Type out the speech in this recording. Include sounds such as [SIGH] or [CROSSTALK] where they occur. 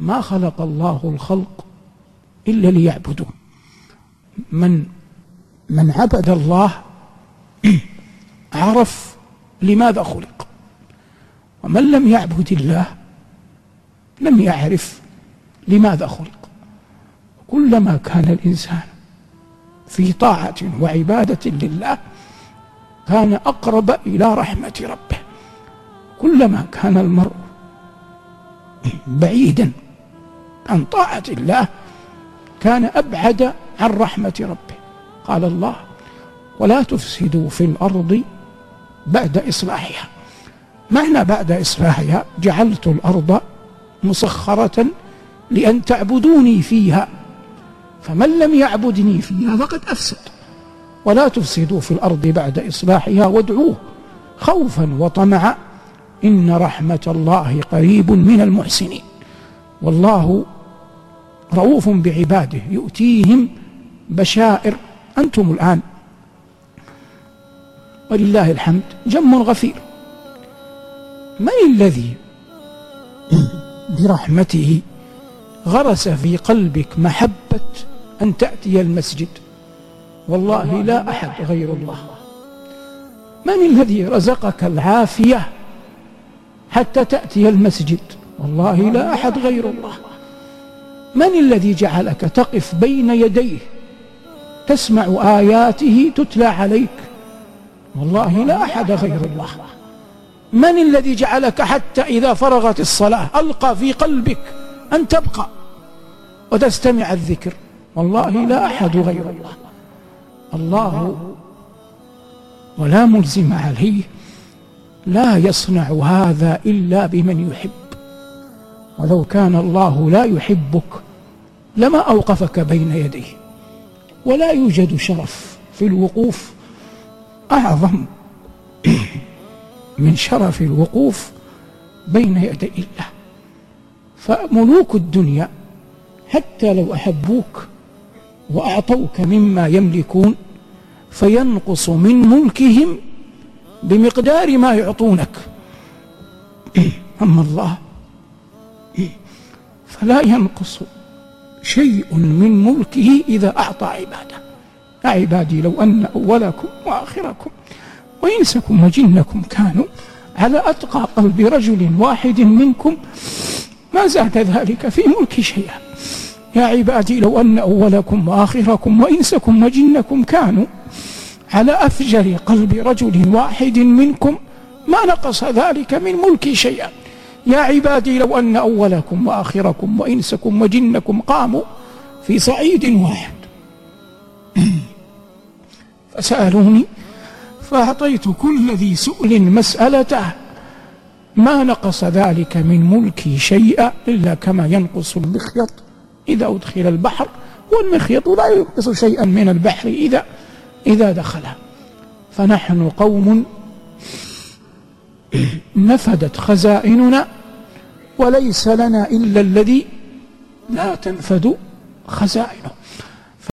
ما خلق الله الخلق إلا ليعبدوه. من من عبد الله [CLEARS THROAT] عرف لماذا خلق. ومن لم يعبد الله لم يعرف لماذا خلق. كلما كان الإنسان في طاعة وعبادة لله كان أقرب إلى رحمة ربه. كلما كان المرء [CLEARS THROAT] بعيدا عن طاعة الله كان أبعد عن رحمة ربه. قال الله ولا تفسدوا في الأرض بعد إصلاحها. معنى بعد إصلاحها جعلت الأرض مسخرة لأن تعبدوني فيها فمن لم يعبدني فيها فقد أفسد. ولا تفسدوا في الأرض بعد إصلاحها وادعوه خوفا وطمعا إن رحمة الله قريب من المحسنين. والله رؤوف بعباده يؤتيهم بشائر. أنتم الآن ولله الحمد جم غفير. من الذي برحمته غرس في قلبك محبة أن تأتي المسجد؟ والله لا أحد غير الله. من الذي رزقك العافية حتى تأتي المسجد؟ والله لا أحد غير الله. من الذي جعلك تقف بين يديه؟ تسمع آياته تتلى عليك. والله لا أحد غير الله. من الذي جعلك حتى إذا فرغت الصلاة ألقى في قلبك أن تبقى وتستمع الذكر؟ والله لا أحد غير الله. الله ولا ملزم عليه. لا يصنع هذا إلا بمن يحب. ولو كان الله لا يحبك لما أوقفك بين يديه. ولا يوجد شرف في الوقوف أعظم من شرف الوقوف بين يدي الله. فملوك الدنيا حتى لو أحبوك وأعطوك مما يملكون فينقص من ملكهم بمقدار ما يعطونك. أما الله فلا ينقص شيء من ملكه إذا أعطى عباده. يا عبادي لو أن أولكم وآخركم وإنسكم وجنكم كانوا على أتقى قلب رجل واحد منكم ما زاد ذلك في ملك شيئا. يا عبادي لو أن أولكم وآخركم وإنسكم وجنكم كانوا على أفجر قلب رجل واحد منكم ما نقص ذلك من ملكي شيئا. يا عبادي لو أن أولكم وآخركم وإنسكم وجنكم قاموا في صعيد واحد. [CLEARS THROAT] فسألوني فأعطيت كل ذي سؤل مسألته. ما نقص ذلك من ملكي شيئا إلا كما ينقص المخيط. إذا أدخل البحر والمخيط لا ينقص شيئا من البحر إذا إذا دخل. فنحن قوم نفدت خزائننا وليس لنا إلا الذي لا تنفد خزائنه.